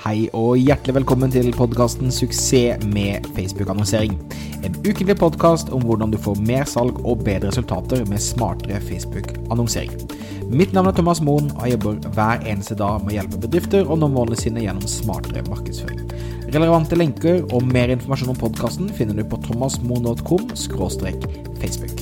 Hei og hjertelig velkommen til podkasten 'Suksess med Facebook-annonsering'. En ukentlig podkast om hvordan du får mer salg og bedre resultater med smartere Facebook-annonsering. Mitt navn er Thomas Moen, og jeg jobber hver eneste dag med å hjelpe bedrifter å nå målene sine gjennom smartere markedsføring. Relevante lenker og mer informasjon om podkasten finner du på thomasmoen.com facebook.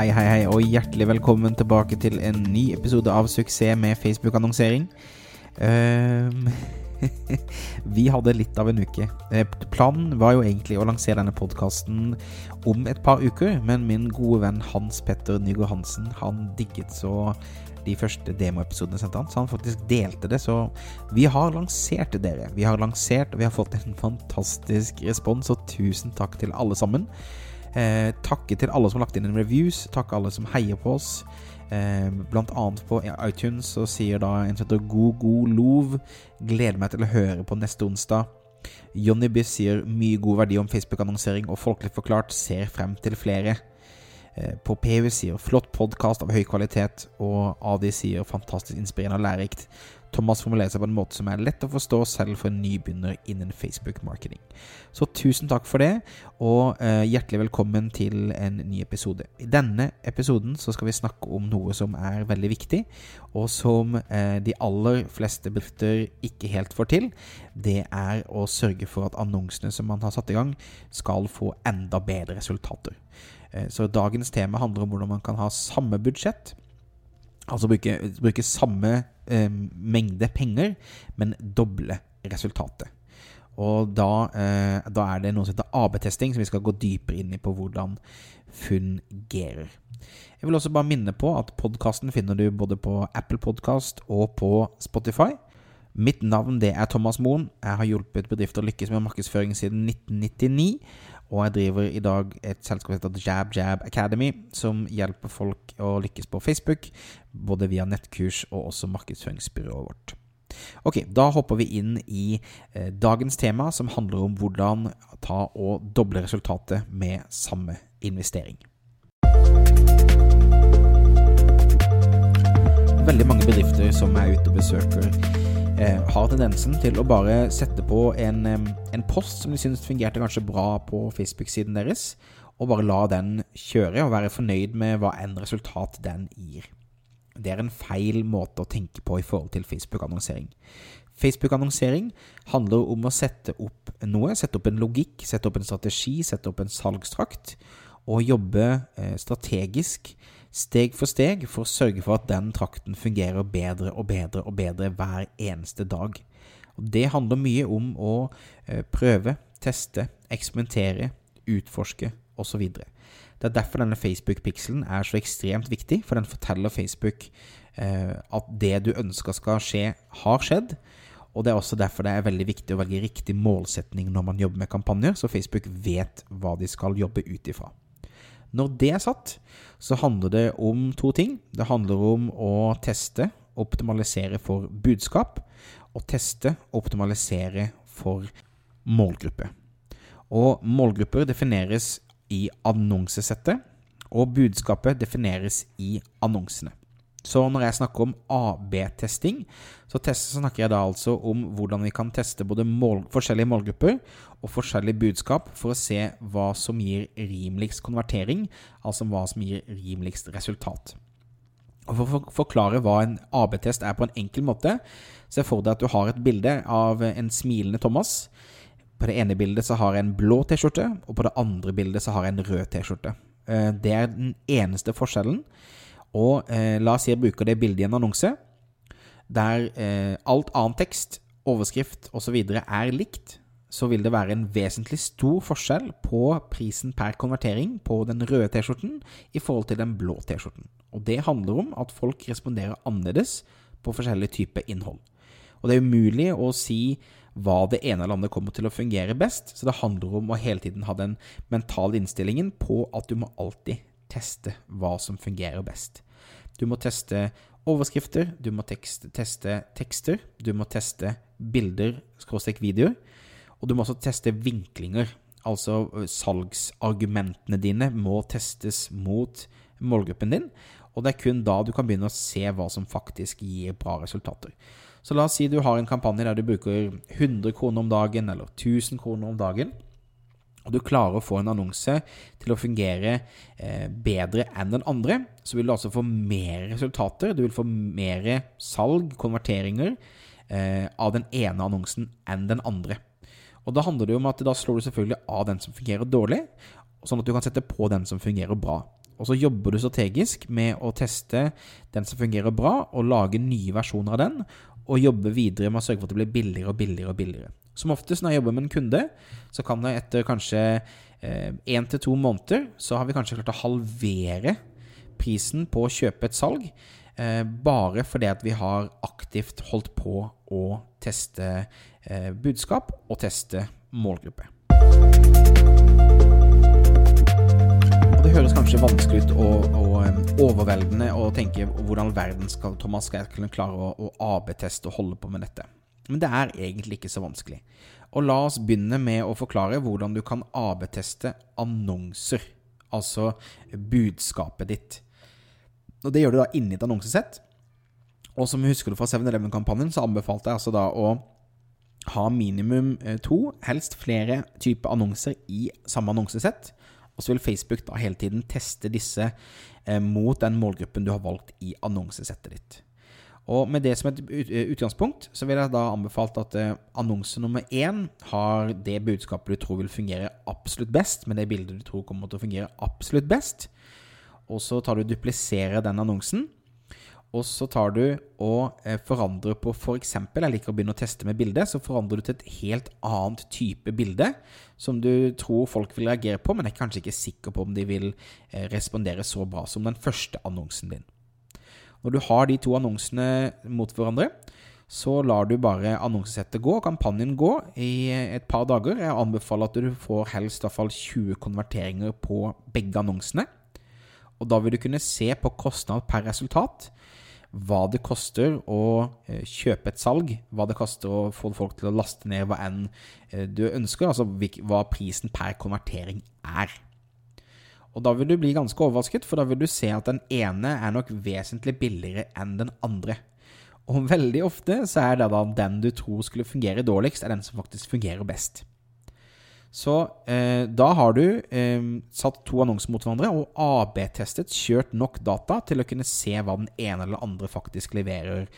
Hei, hei, hei, og hjertelig velkommen tilbake til en ny episode av Suksess med Facebook-annonsering. Um, vi hadde litt av en uke. Eh, planen var jo egentlig å lansere denne podkasten om et par uker, men min gode venn Hans Petter Nygaard Hansen han digget så de første demoepisodene sendte han, så han faktisk delte det. Så vi har lansert det, dere. Vi har lansert, og vi har fått en fantastisk respons, og tusen takk til alle sammen. Eh, takke til alle som har lagt inn en reviews, takke alle som heier på oss. Eh, blant annet på iTunes så sier da en som heter God God Lov Gleder meg til å høre på neste onsdag. Jonny Biss sier mye god verdi om Facebook-annonsering, og folkelig forklart ser frem til flere. Eh, på PU sier flott podkast av høy kvalitet, og Adi sier fantastisk inspirerende og lærerikt. Thomas formulerer seg på en måte som er lett å forstå selv for en nybegynner innen Facebook-marketing. Så tusen takk for det, og eh, hjertelig velkommen til en ny episode. I denne episoden så skal vi snakke om noe som er veldig viktig, og som eh, de aller fleste bedrifter ikke helt får til. Det er å sørge for at annonsene som man har satt i gang, skal få enda bedre resultater. Eh, så dagens tema handler om hvordan man kan ha samme budsjett Altså bruke, bruke samme eh, mengde penger, men doble resultatet. Og da, eh, da, er det noe som heter AB-testing, som vi skal gå dypere inn i på hvordan fungerer. Jeg vil også bare minne på at podkasten finner du både på Apple Podcast og på Spotify. Mitt navn det er Thomas Moen. Jeg har hjulpet bedrifter å lykkes med markedsføring siden 1999. Og jeg driver i dag et selskap som heter Jab Jab Academy, som hjelper folk å lykkes på Facebook, både via nettkurs og også markedsføringsbyrået vårt. Ok, da hopper vi inn i eh, dagens tema, som handler om hvordan ta og doble resultatet med samme investering. Veldig mange bedrifter som er ute og besøker har tendensen til å bare sette på en, en post som de syns fungerte kanskje bra på Facebook-siden deres, og bare la den kjøre og være fornøyd med hva enn resultat den gir. Det er en feil måte å tenke på i forhold til Facebook-annonsering. Facebook-annonsering handler om å sette opp noe, sette opp en logikk, sette opp en strategi, sette opp en salgstrakt, og jobbe eh, strategisk steg for steg for å sørge for at den trakten fungerer bedre og bedre og bedre hver eneste dag. Og Det handler mye om å eh, prøve, teste, eksperimentere, utforske osv. Det er derfor denne Facebook-pikselen er så ekstremt viktig, for den forteller Facebook eh, at det du ønsker skal skje, har skjedd. Og det er også derfor det er veldig viktig å velge riktig målsetning når man jobber med kampanjer, så Facebook vet hva de skal jobbe ut ifra. Når det er satt, så handler det om to ting. Det handler om å teste, optimalisere for budskap, og teste, optimalisere for målgruppe. Og målgrupper defineres i annonsesettet, og budskapet defineres i annonsene. Så når jeg snakker om AB-testing, så, så, snakker jeg da altså om hvordan vi kan teste både mål, forskjellige målgrupper og forskjellige budskap for å se hva som gir rimeligst konvertering, altså hva som gir rimeligst resultat. Og For å forklare hva en AB-test er på en enkel måte, se for deg at du har et bilde av en smilende Thomas. På det ene bildet så har jeg en blå T-skjorte, og på det andre bildet så har jeg en rød T-skjorte. Eh, det er den eneste forskjellen. Og eh, la oss si jeg bruker det bildet i en annonse, der eh, alt annen tekst, overskrift osv. er likt, så vil det være en vesentlig stor forskjell på prisen per konvertering på den røde T-skjorten i forhold til den blå T-skjorten. Og det handler om at folk responderer annerledes på forskjellige typer innhold. Og det er umulig å si hva det ene eller andre kommer til å fungere best, så det handler om å hele tiden ha den mentale innstillingen på at du må alltid teste hva som fungerer best. Du må teste overskrifter, du må tekste, teste tekster, du må teste bilder, skråstrek videoer, og du må også teste vinklinger. Altså salgsargumentene dine må testes mot målgruppen din, Og det er kun da du kan begynne å se hva som faktisk gir bra resultater. Så la oss si du har en kampanje der du bruker 100 kroner om dagen, eller 1000 kroner om dagen. Og du klarer å få en annonse til å fungere eh, bedre enn den andre, så vil du altså få mer resultater. Du vil få mer salg, konverteringer, eh, av den ene annonsen enn den andre. Og Da handler det jo om at da slår du selvfølgelig av den som fungerer dårlig, sånn at du kan sette på den som fungerer bra. Og så jobber du strategisk med å teste den som fungerer bra, og lage nye versjoner av den, og jobbe videre med å sørge for at det blir billigere og billigere og billigere. Som oftest når jeg jobber med en kunde, så kan det etter kanskje én eh, til to måneder, så har vi kanskje klart å halvere prisen på å kjøpe et salg. Eh, bare fordi at vi har aktivt holdt på å teste eh, budskap og teste målgruppe. det høres kanskje vanskelig ut og, og overveldende å tenke hvordan verden skal Thomas skal klare å, å AB-teste og holde på med dette. Men det er egentlig ikke så vanskelig. Og la oss begynne med å forklare hvordan du kan AB-teste annonser. Altså budskapet ditt. Og Det gjør du da inni et annonsesett. Og som husker du fra 7-Eleven-kampanjen, så anbefalte jeg altså da å ha minimum eh, to, helst flere typer annonser i samme annonsesett. Og så vil Facebook da hele tiden teste disse eh, mot den målgruppen du har valgt i annonsesettet ditt. Og med det som et eh, utgangspunkt, så vil jeg da anbefalt at eh, annonse nummer én har det budskapet du tror vil fungere absolutt best, med det bildet du tror kommer til å fungere absolutt best. Og så tar du og dupliserer den annonsen og så tar du og eh, forandrer på f.eks. For jeg liker å begynne å teste med bilde. Så forandrer du til et helt annet type bilde som du tror folk vil reagere på, men er kanskje ikke sikker på om de vil respondere så bra som den første annonsen din. Når du har de to annonsene mot hverandre, så lar du bare annonsesettet gå, kampanjen gå, i et par dager. Jeg anbefaler at du får helst i hvert fall 20 konverteringer på begge annonsene. Og da vil du kunne se på kostnad per resultat hva det koster å eh, kjøpe et salg, hva det koster å få folk til å laste ned hva enn eh, du ønsker, altså hva prisen per konvertering er. Og da vil du bli ganske overrasket, for da vil du se at den ene er nok vesentlig billigere enn den andre. Og veldig ofte så er det da den du tror skulle fungere dårligst, er den som faktisk fungerer best. Så eh, da har du eh, satt to annonser mot hverandre og AB-testet, kjørt nok data til å kunne se hva den ene eller andre faktisk leverer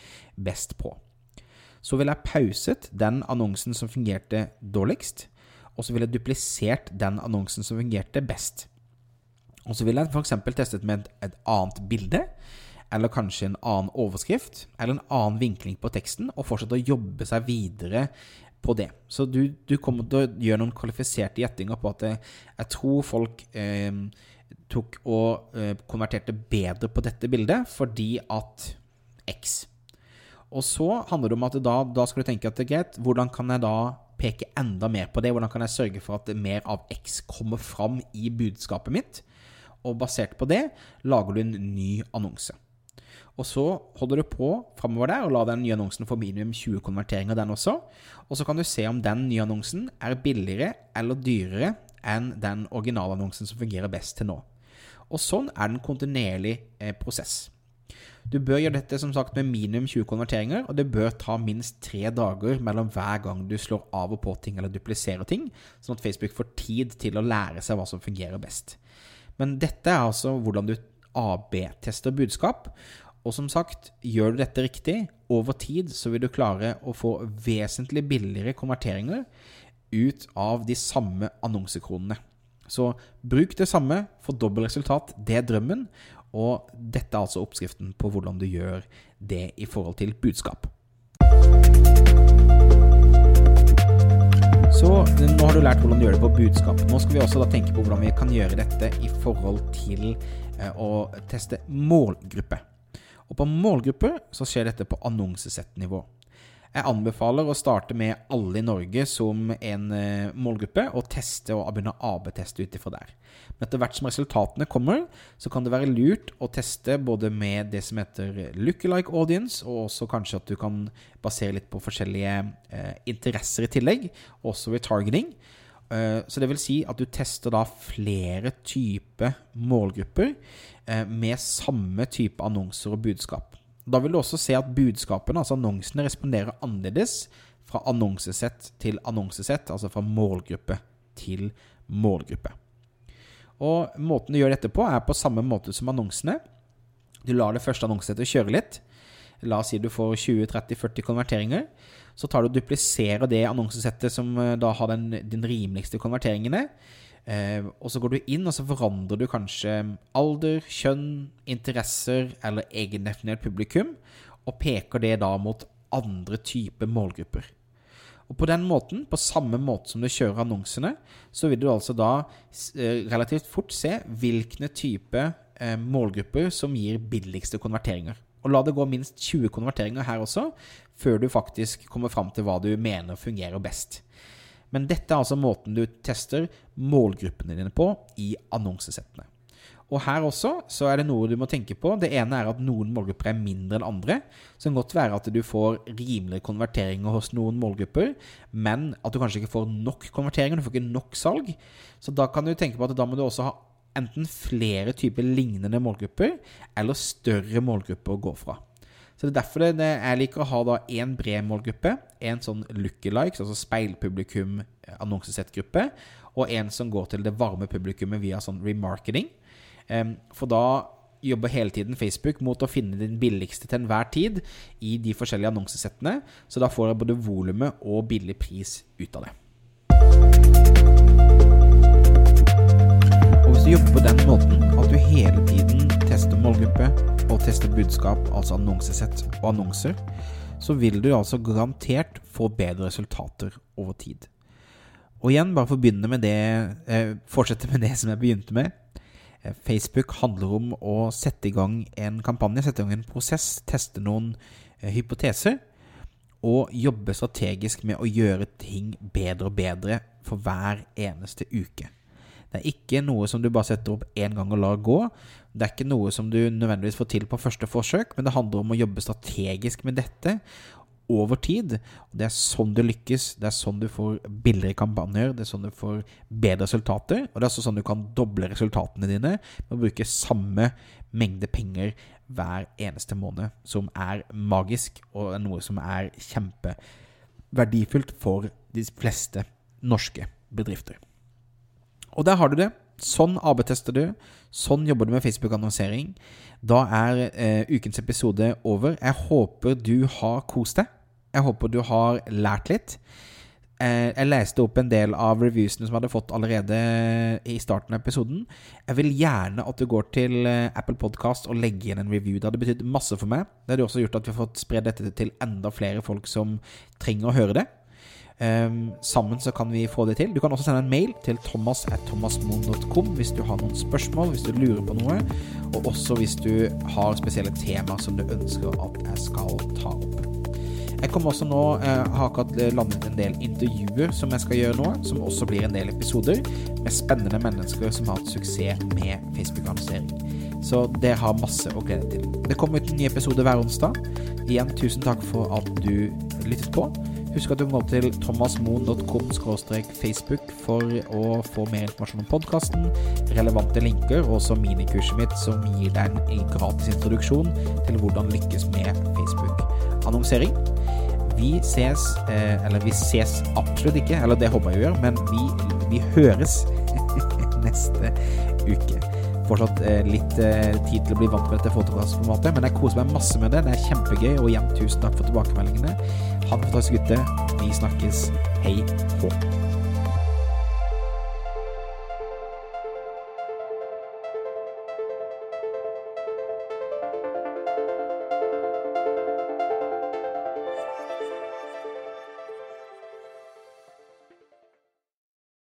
best på. Så vil jeg pauset den annonsen som fungerte dårligst, og så vil jeg duplisert den annonsen som fungerte best. Og så vil jeg f.eks. testet med et annet bilde, eller kanskje en annen overskrift, eller en annen vinkling på teksten, og fortsette å jobbe seg videre på det. Så du, du, kommer til å gjøre noen kvalifiserte gjettinger på at jeg, jeg tror folk eh, tok og eh, konverterte bedre på dette bildet fordi at X. Og så handler det om at da, da skal du tenke at greit, hvordan kan jeg da peke enda mer på det? Hvordan kan jeg sørge for at mer av X kommer fram i budskapet mitt? Og basert på det lager du en ny annonse. Og så holder du på framover der og lar den nye annonsen få minimum 20 konverteringer, den også. Og så kan du se om den nye annonsen er billigere eller dyrere enn den originalannonsen som fungerer best til nå. Og sånn er det en kontinuerlig eh, prosess. Du bør gjøre dette som sagt med minimum 20 konverteringer, og det bør ta minst tre dager mellom hver gang du slår av og på ting eller dupliserer ting, sånn at Facebook får tid til å lære seg hva som fungerer best. Men dette er altså hvordan du AB-tester budskap, og som sagt, gjør du dette riktig, over tid så vil du klare å få vesentlig billigere konverteringer ut av de samme annonsekronene. Så bruk det samme, få dobbelt resultat. Det er drømmen. Og dette er altså oppskriften på hvordan du gjør det i forhold til budskap. Så nå har du lært hvordan du gjør det på budskap. Nå skal vi også tenke på hvordan vi kan gjøre dette i forhold til eh, å teste målgruppe. Og på målgruppe så skjer dette på annonsesettnivå. Jeg anbefaler å starte med alle i Norge som en eh, målgruppe, og teste og begynne å AB-teste ut ifra der. Men etter hvert som resultatene kommer, så kan det være lurt å teste både med det som heter lookalike audience, og også kanskje at du kan basere litt på forskjellige eh, interesser i tillegg, også retargeting. Eh, så det vil si at du tester da flere typer målgrupper eh, med samme type annonser og budskap. Da vil du også se at budskapene, altså annonsene, responderer annerledes fra annonsesett til annonsesett, altså fra målgruppe til målgruppe. Og måten du gjør dette på, er på samme måte som annonsene. Du lar det første annonsesettet kjøre litt. La oss si du får 20-30-40 konverteringer. Så tar du og dupliserer det annonsesettet som eh, da har den, den rimeligste konverteringene. Eh, og så går du inn og så forandrer du kanskje alder, kjønn, interesser eller egendefinert publikum, og peker det da mot andre typer målgrupper. Og på den måten, på samme måte som du kjører annonsene, så vil du altså da eh, relativt fort se hvilke type eh, målgrupper som gir billigste konverteringer. Og la det gå minst 20 konverteringer her også, før du faktisk kommer fram til hva du mener fungerer best. Men dette er altså måten du tester målgruppene dine på i annonsesettene. Og her også så er det noe du må tenke på. Det ene er at noen målgrupper er mindre enn andre. Så det kan godt være at du får rimeligere konverteringer hos noen målgrupper, men at du kanskje ikke får nok konverteringer, du får ikke nok salg. Så da kan du tenke på at da må du også ha enten flere typer lignende målgrupper eller større målgrupper å gå fra. Så det er derfor det, jeg liker å ha da én bred målgruppe, en sånn lookalikes, altså speilpublikum, eh, og en som går til det varme publikummet via sånn remarketing. For da jobber hele tiden Facebook mot å finne den billigste til enhver tid i de forskjellige annonsesettene, så da får jeg både volumet og billig pris ut av det. Og Hvis du jobber på den måten at du hele tiden tester målgruppe og teste budskap, altså annonsesett og annonser, så vil du altså garantert få bedre resultater over tid. Og igjen, bare for med det, eh, fortsette med det som jeg begynte med. Eh, Facebook handler om å sette i gang en kampanje, sette i gang en prosess, teste noen eh, hypoteser, og jobbe strategisk med å gjøre ting bedre og bedre for hver eneste uke. Det er ikke noe som du bare setter opp én gang og lar gå. Det er ikke noe som du nødvendigvis får til på første forsøk, men det handler om å jobbe strategisk med dette over tid. Det er sånn du lykkes. Det er sånn du får billigere kampanjer. Det er sånn du får bedre resultater. Og det er også sånn du kan doble resultatene dine med å bruke samme mengde penger hver eneste måned, som er magisk, og er noe som er kjempeverdifullt for de fleste norske bedrifter. Og der har du det. Sånn AB-tester du. Sånn jobber du med Facebook-annonsering. Da er eh, ukens episode over. Jeg håper du har kost deg. Jeg håper du har lært litt. Eh, jeg leste opp en del av reviewsene som jeg hadde fått allerede i starten av episoden. Jeg vil gjerne at du går til eh, Apple Podcast og legger igjen en review. Det hadde betydd masse for meg. Det hadde også gjort at vi har fått spredd dette til enda flere folk som trenger å høre det. Um, sammen så kan vi få det til. Du kan også sende en mail til thomas.thomasmoen.com hvis du har noen spørsmål, hvis du lurer på noe, og også hvis du har spesielle temaer som du ønsker at jeg skal ta opp. Jeg kommer også nå, eh, har akkurat landet en del intervjuer som jeg skal gjøre nå, som også blir en del episoder med spennende mennesker som har hatt suksess med Facebook-annonsering. Så det har masse å glede til. Det kommer ut en ny episode hver onsdag. Igjen, tusen takk for at du lyttet på. Husk at du må gå til thomasmoen.com facebook for å få mer informasjon om podkasten, relevante linker og også minikurset mitt som gir deg en gratis introduksjon til hvordan lykkes med Facebook-annonsering. Vi ses, eh, eller vi ses absolutt ikke, eller det håper jeg vi gjør, men vi, vi høres neste uke fortsatt eh, litt eh, tid til å bli vant med dette fotokastformatet, men jeg koser meg masse med det. Det er kjempegøy, og igjen tusen takk for tilbakemeldingene. Ha det fantastisk gutte. Vi snakkes. Hei hå.